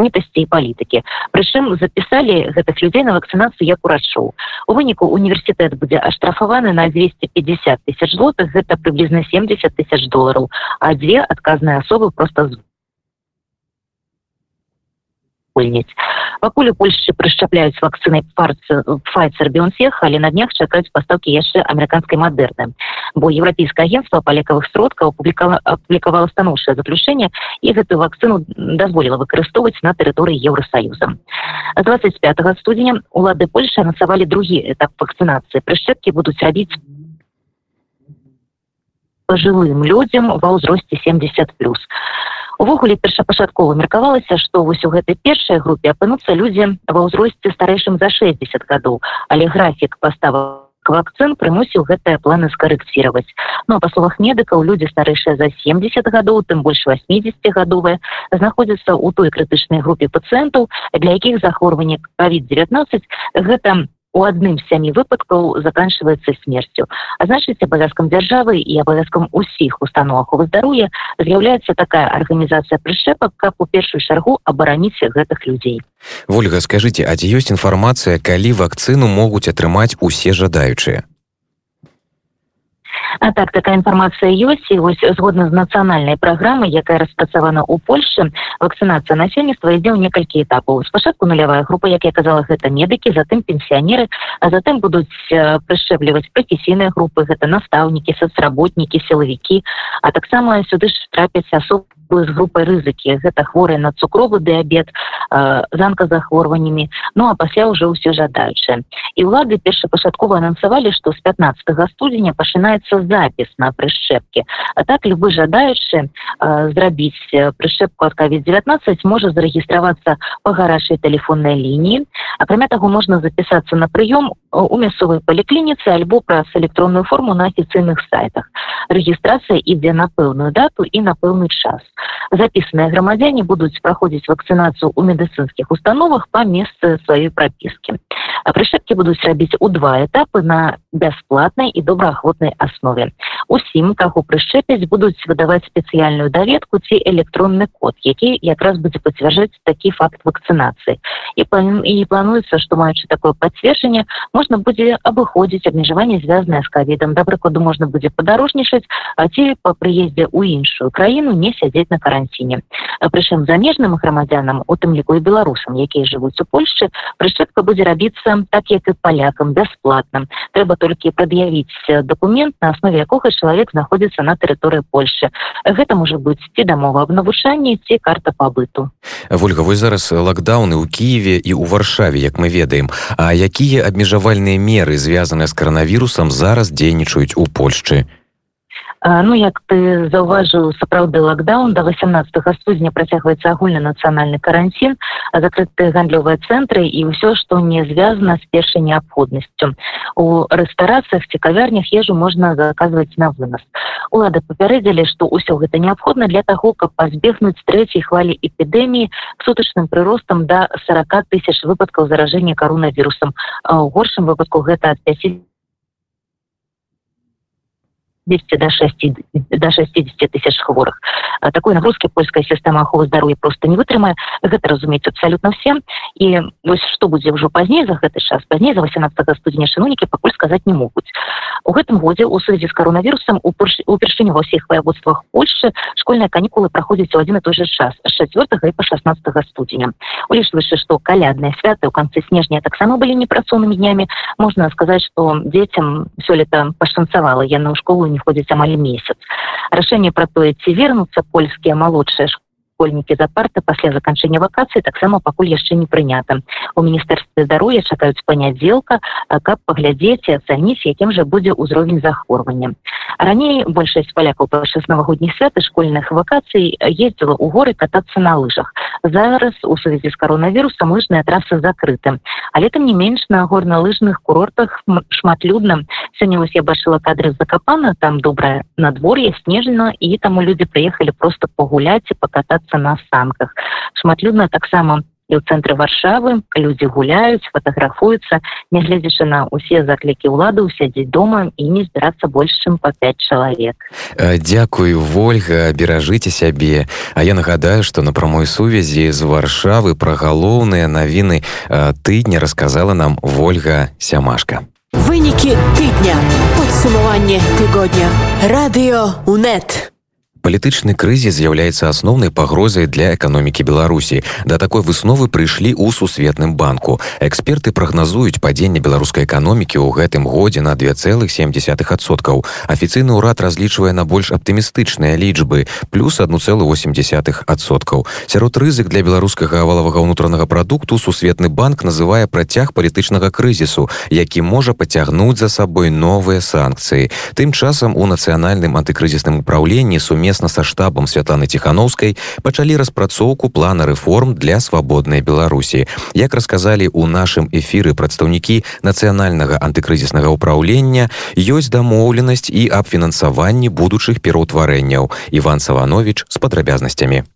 тасцей палітыкі прычым запісалі гэтых людзей на вакцынацыю як урачоў у выніку універсітэт будзе аштрафаваны на 250 тысяч злотых. Гэта прыблізна 70 тысяч долараў. А дзве адказныя асобы просто з польніць пакуль у польльшчы прышчапляюць вакцыны файцер бионсех але на днях чакаюць пастаўкі яшчэ амерыканскай мадэрны бо еўрапейскае агентство па лекавых сродкаў публікала аплікавала станоўчае заключэнне і гэтую вакцыну дазволіла выкарыстоўваць на тэрыторыі еўросаюза 25 студзеня улады польши анансавалі другі этап вакцынацыі прышчэпкі будуць рабіць пожилым людям ва ўзросце 70 плюс. Увогуле першапачаткова меркавалася што вось у гэтай першай групе апынуцца людзі ва ўзросце старэйшым за 60 гадоў. Але графік пастава вакцын прымусіў гэтыя планы скарэкціраваць. Ну па словах медыкаў людзі старэйшыя за 70 гадоў тым больш 80 гадовыя знаходзяцца ў той крытычнай групе пацыентаў для якіх захворванне covid 19 гэта у адным з сямі выпадкаў заканчивается смерцю. А значыць абавязкам дзяржавы і абавязкам усіх установ аховы здароўя з'яўляецца такая арганізацыя прышчэпак каб у першую чаргу абараніць гэтых людзей. Ольга скажите а ці ёсць інфармацыя калі вакцыну могуць атрымаць усе жадаючыя А так такая інфармацыя ёсць і вось згодна з нацыянальнай праграмай якая распрацавана ў Польше вакцынацыя насельніцтва ідзе ў некалькі этапаў. Спачатку нулявая група як я казала гэта медыкі затым пенсіянеры а затым будуць прышчэпліваць прафесійныя групы гэта настаўнікі соцработнікі сілавікі а таксама сюды ж трапяць асобы з групай рызыкі гэта хворыя на цукровы дыабет занка захворваннямі ну а пасля уже ўсе жадаючыя і ўлады першапачаткова анансавалі што з 15 студзеня пачынаецца запіс на прышчэпкі а так любы жадаючы зрабіць прышчэпку ад кавід 19 можа зарэгістравацца по гарачай тэлефоннай лініі акрамя таго можна запісацца на прыём у мясцовай паліклініцы альбо праз электронную форму на афіцыйных сайтах. Рэгістрацыя ідзе на пэўную дату і на пэўны час записанные грамадзяне будуць праходзіць вакцынацыю у медыцынскіх установах по месцы сваёй прапіскі прышэпкі будуць рабіць у два этапы на бясплатнай і добраахвотнай аснове усім каго прышчэпяць будуць выдаваць спецыяльную даведку ці электронны код які якраз будзе пацвярджаць такі факт вакцынацыі. І і плануецца што маючы такое пацверджанне можна будзе абыходзіць абмежаванне звязанае з кавідам. Да прыкладу можна будзе падарожнічаць а ці па прыездзе ў іншую краіну не сядзець на каранціне. Прычым замежным грамадзянам у тым ліку і беларусам якія жывуць у Польшчы прышчэпка будзе рабіцца так як і палякам бясплатна. Трэба толькі прад'явіць документ на аснове якога чалавек знаходзіцца на тэрыторыі Польшчы гэта можа быць ці дамова аб навучанні ці карта пабыту ольга вы зараз лакдауны ў кіеве і ў варшаве як мы ведаем. А якія абмежавальныя меры звязаныя з каранавірусам зараз дзейнічаюць у Польшчы Ну як ты заўважыў сапраўды лакдаун до 18 студзеня працягваецца агульны нацыянальны карантин закрытыя гандлёвыя цэнтры і ўсё што не звязана з першай неабходнасцю. У рэстарацыях ці кавярнях ежу можна заказваць на вынос. Улады папярэдзілі што ўсё гэта неабходна для таго каб пазбегнуць трэцяй хвалі эпідэміі сутачным прыростам до 40 тысяч выпадкаў заражэння каронавірусам. У горшым выпадку гэта ад 5 200 до 6 до 60 тысяч хворых. Такой нагрузки польская система аховы здоровья просто не вытрымае гэта разумеется абсолютно всем. І вось что будзе ўжо пазней за гэты час пазней за 18 студзеня чыноўнікі пакуль сказать не могуць у гэтым годзе у сувязі з коронавірусам упершыню ва ўсіх ваяводствах Польши школьныя канікулы праходзяць у один і той же час з 4 і по 16 студзеня улічваючы что калядныя святы у канцы снежня таксама былі непрацоўнымі днямі можна сказаць что дзецям сёлета пашанцавала яны ў школу не ходзіць амаль месяц. Рашэнне пра тое ці вернуцца польскія малодшыя школьнікі за парта пасля заканчэння вакацыі таксама пакуль яшчэ не прынята у міністэрстве здароўя чакаюць панядзелка каб паглядзець і ацаніць якім жа будзе ўзровень захворвання раней большасць палякаў падчас навагодніх святы школьных вакацый ездзіла ў горы катацца на лыжах. Зараз у сувязі з коронавірусам лыжныя трасы закрыты. Але там не менш на горна-лыжных курортах шматлюдна сёння вось я бачыла кадры закапана там добрае надвор'е снежна і таму людзі прыехалі просто пагуляць і пакатацца на санках. Шматлюдна таксама і ў цэнтры варшавы людзі гуляюць фотаграфуюцца нягледзячы на усе заклікі ўлады сядзець дома і не збірацца больш чым па 5 чалавек. Дякую ольга беражыце сябе. А я нагадаю што на прамой сувязі з варшавы пра галоўныя навіны тыдня расказала нам ольга сямашка. Вынікі тыдня. Подсумаванне тыгодня радыё унет палітычны крызіс з'яўляецца асноўнай пагрозай для эканомікі беларусі. Да такой высновы прыйшлі ў сусветным банку. Эксперты прагназуюць падзенне беларускай эканомікі ў гэтым годзе на 2,7соткаў афіцыйны ўрад разлічвае на больш аптымістычныя лічбы плюс 1,8соткаў сярод рызык для беларускага валавага ўнутранага прадукту сусветны банк называе працяг палітычнага крызісу які можа пацягнуць за сабой новыя санкцыі. Тым часам у нацыянальным антыкрызісным управленні сумме сумесна са штабам святланы ціхановскай пачалі распрацоўку плана рэформ для свабоднай беларусі як расказалі у нашым эфіры прадстаўнікі нацыянальнага антыкрызіснага ўправлення ёсць дамоўленасць і аб фінансаванні будучых пераўтварэнняў иван саванович з падрабязнасцямі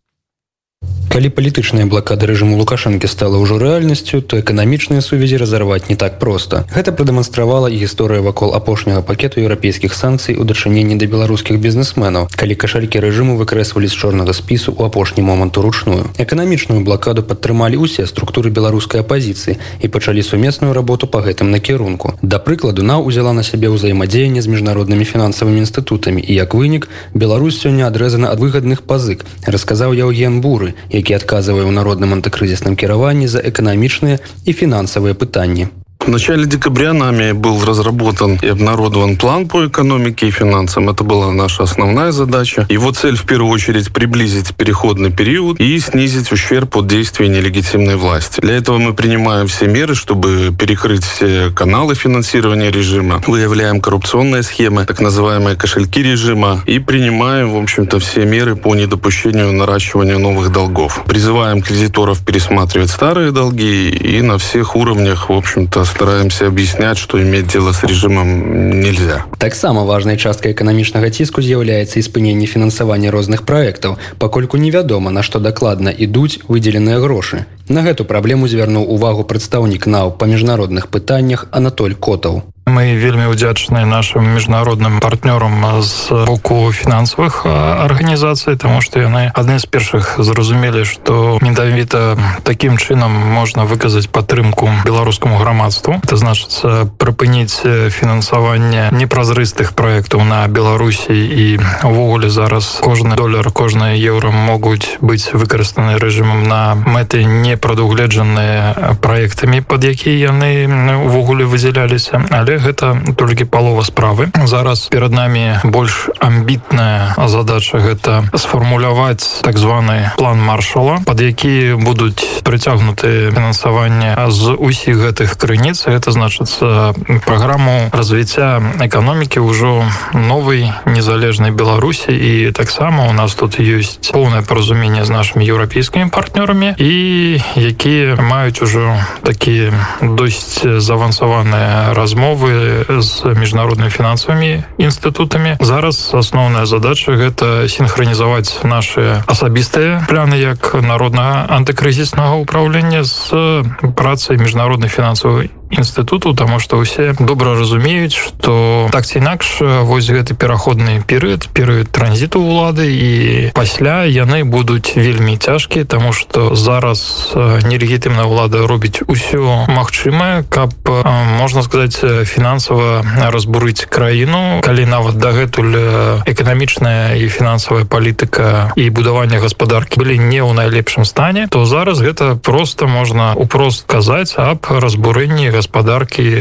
калі палітычная блакада рэжыму лукашэнкі стала ўжо рэальнасцю то эканамічныя сувязі разарваць не так проста. Гэта прадэманстравала і гісторыя вакол апошняга пакету еўрапейскіх санкцый у дачыненні да беларускіх бізнесменаў калі кашалькі рэжыму выкрэсвалі з чорнага спісу ў апошні момант уручную. Эканамічную блакаду падтрымалі ўсе структуры беларускай апазіцыі і пачалі сумесную работу по гэтым накірунку. Да прыкладу на узяла на сябе ўзаемадзеянне з міжнароднымі фінансавымі інстытутамі і як вынік Беларусь сёння адрэзана ад выгадных пазык расказаў яўген буры які адказвае ў народным антыкрызісным кіраванні за эканамічныя і фінансавыя пытанні. В начале декабря нами был разработан и обнародован план по экономике и финансам. Это была наша основная задача. Его цель в первую очередь приблизить переходный период и снизить ущерб от действий нелегитимной власти. Для этого мы принимаем все меры, чтобы перекрыть все каналы финансирования режима, выявляем коррупционные схемы, так называемые кошельки режима и принимаем, в общем-то, все меры по недопущению наращивания новых долгов. Призываем кредиторов пересматривать старые долги и на всех уровнях, в общем-то, стараемся объяснять, что иметь дело с режимом нельзя. Таксама важнай часткай эканамічнага ціску з'яўляецца і спыненне фінансавання розных праектаў, пакольку невядома, на што дакладна ідуць выдзеленыя грошы. На гэту праблему звярнуў увагу прадстаўнік нау па міжнародных пытаннях Анатоль Котаў мы вельмі удзячныя нашим міжнародным партнёрам з боку фінансавых арганізацый тому что яны адны з першых зразумелі что медавіта таким чынам можна выказаць падтрымку беларускаму грамадству. Это значыцца прыпыніць фінансаванне непразрыстых проектаў на беларусі і увогуле зараз кожны долар кожныя еўра могуць быць выкарыстаны рэжымам на мэты не прадугледжаныя проектамі под якія яны увогуле выдзяляліся. Але гэта толькі палова справы. Зараз перад нами больш амбітная задача гэта сфармуляваць так званы план маршала под які будуць прыцягнуты фінансаванне з усіх гэтых крыніц. Это значыцца праграму развіцця эканомікі ўжо новой незалежнай беларусі. І таксама у нас тут ёсць поўнае паразуменне з нашими еўрапейскімі партнёрамі і якія маюць ужо такія досць завансаваныя размовы размовы з міжнароднымі фінансавымі інстытутамі. Зараз асноўная задача гэта синхронізаваць наши асабістыя пляны як народнага антыкрызіснага ўправлення з працай міжнароднай фінансавай інстытуту тому что усе добра разумеюць что так ці інакш вось гэты пераходны перыяд перыяд транзіту улады і пасля яны будуць вельмі цяжкія тому что зараз нелегітымная ўлада робіць усё магчымае каб можна сказать фінансава разбурыць краіну калі нават дагэтуль эканамічная і фінансавая палітыка і будаванне гаспадаркі былі не ў найлепшым стане то зараз гэта просто можна упрост казаць аб разбурэнні гаспадаркі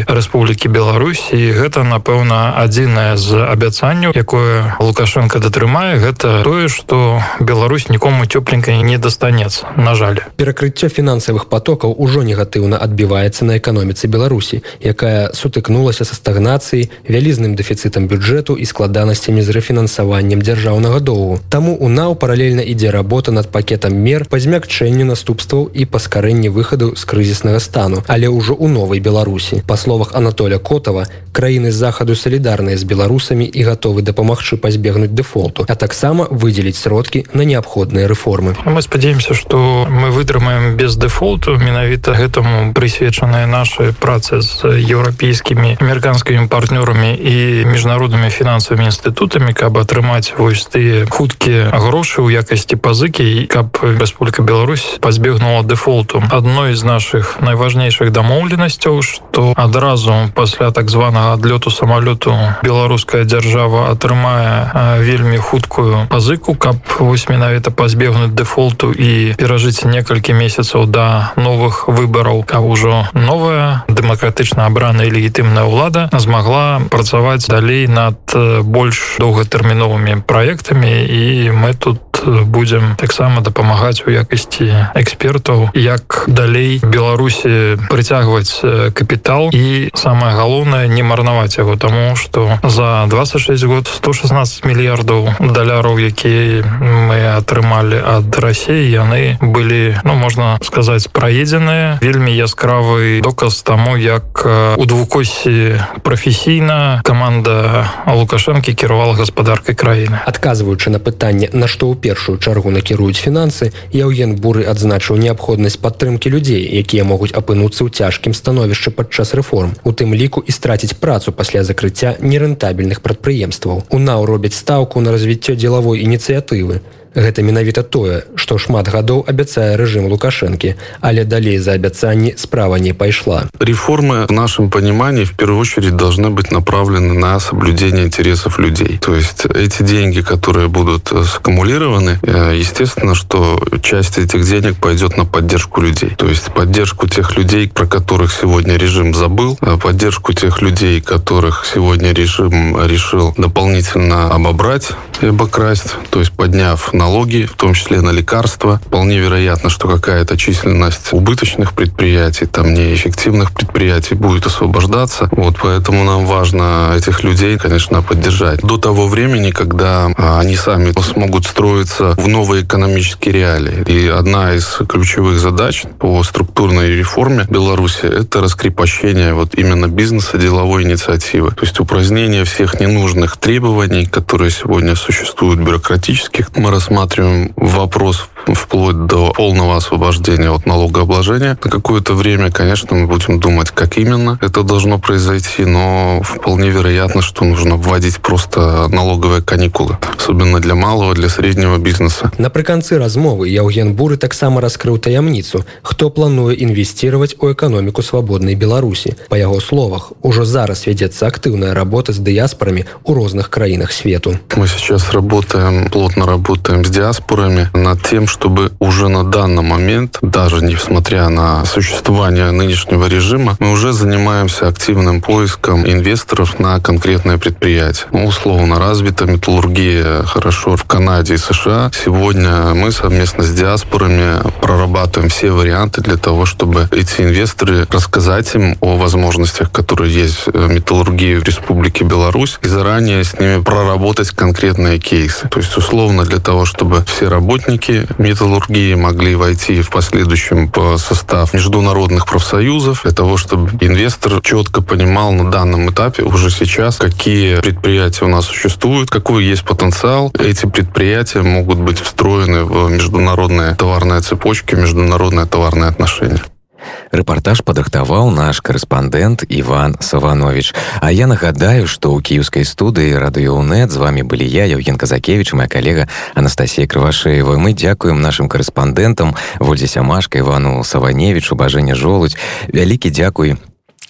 Рэспублікі Беларусь. І гэта напэўна адзінае з абяцанняў якое лукашенко датрымае гэта тое что Беларусь нікому цёпленькай не дастанецца на жаль. Перакрыццё фінансавых потокаў ужо негатыўна адбіваецца на эканоміцы Беларусі якая сутыкнулася са стагнацыяй вялізным дэфіцытам бюджэту і складанасцямі з рэфінансаваннем дзяржаўнага доўгу. Таму у нау паралельна ідзе работа над пакетам мер па змякчэнню наступстваў і паскарэнні выхаду з крызіснага стану. Але ўжо у новай беларусі. Па словах анатоля котова краіны захаду салідарныя з беларусамі і гатовы дапамагчы пазбегнуць дэфолту а таксама выдзеліць сродкі на неабходныя рэформы. Мы спадзяемся что мы вытрымаем без дэфолту. Менавіта гэтаму прысвечаныя наши працы з еўрапейскімі амерыканскімі партнёрамі і міжнароднымі фінансавымі інстытутамі каб атрымаць вось тыя хуткія грошы ў якасці пазыкі каб Рэспубліка Беларусь пазбегнула дэфолту. Адной з наших найважнейшых дамоўленасцяў ведаў что адразу пасля так званага адлёту самалёту беларуская дзяржава атрымае вельмі хуткую пазыку каб вось менавіта пазбегнуць дэфолту і перажыць некалькі месяцаў да новых выбараў каб ужо новая дэмакратычна абраная легітымная ўлада змагла працаваць далей над больш доўгатэрміновымі праектамі і мы тут будзем таксама дапамагаць у якасці экспертаў як далей беларусі прыцягваць капітал і самое галоўнае не марнаваць яго тому что за 26 год 116 мільярдаў даляраў якія мы атрымалі ад Росіі яны былі ну можна сказаць праедзеныя вельмі яскравы доказ таму як у двукосі прафесійна команда лукашэнкі кіравала гаспадаркай краіны адказваючы на пытанне на што ў першую чаргу накіруюць фінансы яўген буры адзначыў неабходнасць падтрымкі людзей якія могуць апынуцца ў цяжкім становішчы падчас рэформ у тым ліку і страціць працу пасля закрыцця нерэнтабельных прадпрыемстваў. У нау робяць стаўку на развіццё дзелавой ініцыятывы Гэта менавіта тое, што шмат гадоў абяцае рэжым лукашэнкі, але далей за абяцанні справа не пайшла. Реформы в нашем понимании в первую очередь должны быть направлены на соблюдение интересов людей. То есть эти деньги, которые будут саккумулированы, э, естественно, что часть этих денег пойдет на поддержку людей. То есть поддержку тех людей, про которых сегодня режим забыл, э, поддержку тех людей, которых сегодня режим решил дополнительно обобрать и обокрасть, то есть подняв на налоги, в том числе на лекарства. Вполне вероятно, что какая-то численность убыточных предприятий, там неэффективных предприятий будет освобождаться. Вот поэтому нам важно этих людей, конечно, поддержать. До того времени, когда а, они сами смогут строиться в новые экономические реалии. И одна из ключевых задач по структурной реформе Беларуси – это раскрепощение вот именно бизнеса, деловой инициативы. То есть упразднение всех ненужных требований, которые сегодня существуют бюрократических. Мы рассматриваем рассматриваем вопрос вплоть до полного освобождения от налогообложения. На какое-то время, конечно, мы будем думать, как именно это должно произойти, но вполне вероятно, что нужно вводить просто налоговые каникулы, особенно для малого, для среднего бизнеса. Напрыканцы размовы Яўген Буры таксама раскрыў таямніцу, хто плануе інвесціраваць у эканоміку свабоднай Беларусі. Па яго словах, ужо зараз вядзецца актыўная работа з дыяспорамі ў розных краінах свету. Мы сейчас работаем, плотно работаем с диаспорами над тем, чтобы уже на данный момент, даже несмотря на существование нынешнего режима, мы уже занимаемся активным поиском инвесторов на конкретное предприятие. Ну, условно, развита металлургия хорошо в Канаде и США. Сегодня мы совместно с диаспорами прорабатываем все варианты для того, чтобы эти инвесторы рассказать им о возможностях, которые есть в металлургии в Республике Беларусь, и заранее с ними проработать конкретные кейсы. То есть, условно, для того, чтобы все работники металлургии могли войти в последующем по состав международных профсоюзов для того, чтобы инвестор четко понимал на данном этапе уже сейчас, какие предприятия у нас существуют, какой есть потенциал. Эти предприятия могут быть встроены в международные товарные цепочки, международные товарные отношения. Рэпартаж падрыхтаваў наш корэспандэнт Іван Саванович. А я нагадаю, што ў кіеўскай студыі радыёнет з вами былі я Евген Казакевич, моя калега Анастасія Крывашеева. Мы дзякуем нашим корэспандэнтам Вользе Сямашка Івану Саваневичу, бажэння жолудь. Вялікі дзякуй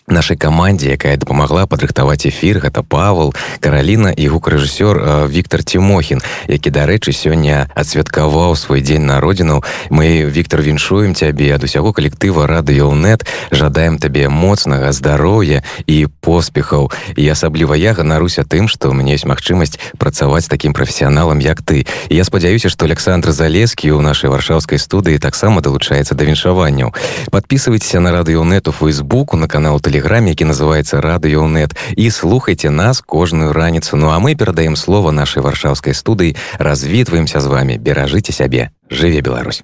нашай камандзе якая дапамагла падрыхтаваць эфір. Гэта павал караліна і гукарэжысёр Віктор тимохін які дарэчы сёння адсвяткаваў свой дзень народзіну мы Віктор віншуем цябе ад усяго калектыва радыёнет жадаем табе моцнага здароўя і поспехаў. І асабліва я ганаруся тым што у мне ёсць магчымасць працаваць такім прафесіяналам як ты. І я спадзяюся што Александр залескі ў нашай варшаўскай студыі таксама далучаецца да віншаванняў. Подписывайтеся на радыёнету фейсбуку на канал ты тэлеграме які называется радыёнет і слухайте нас кожную раніцу. Ну а мы перадаем слова нашай варшаўскай студыі развітваемся з вами. Беражыце сябе жыве Беларусь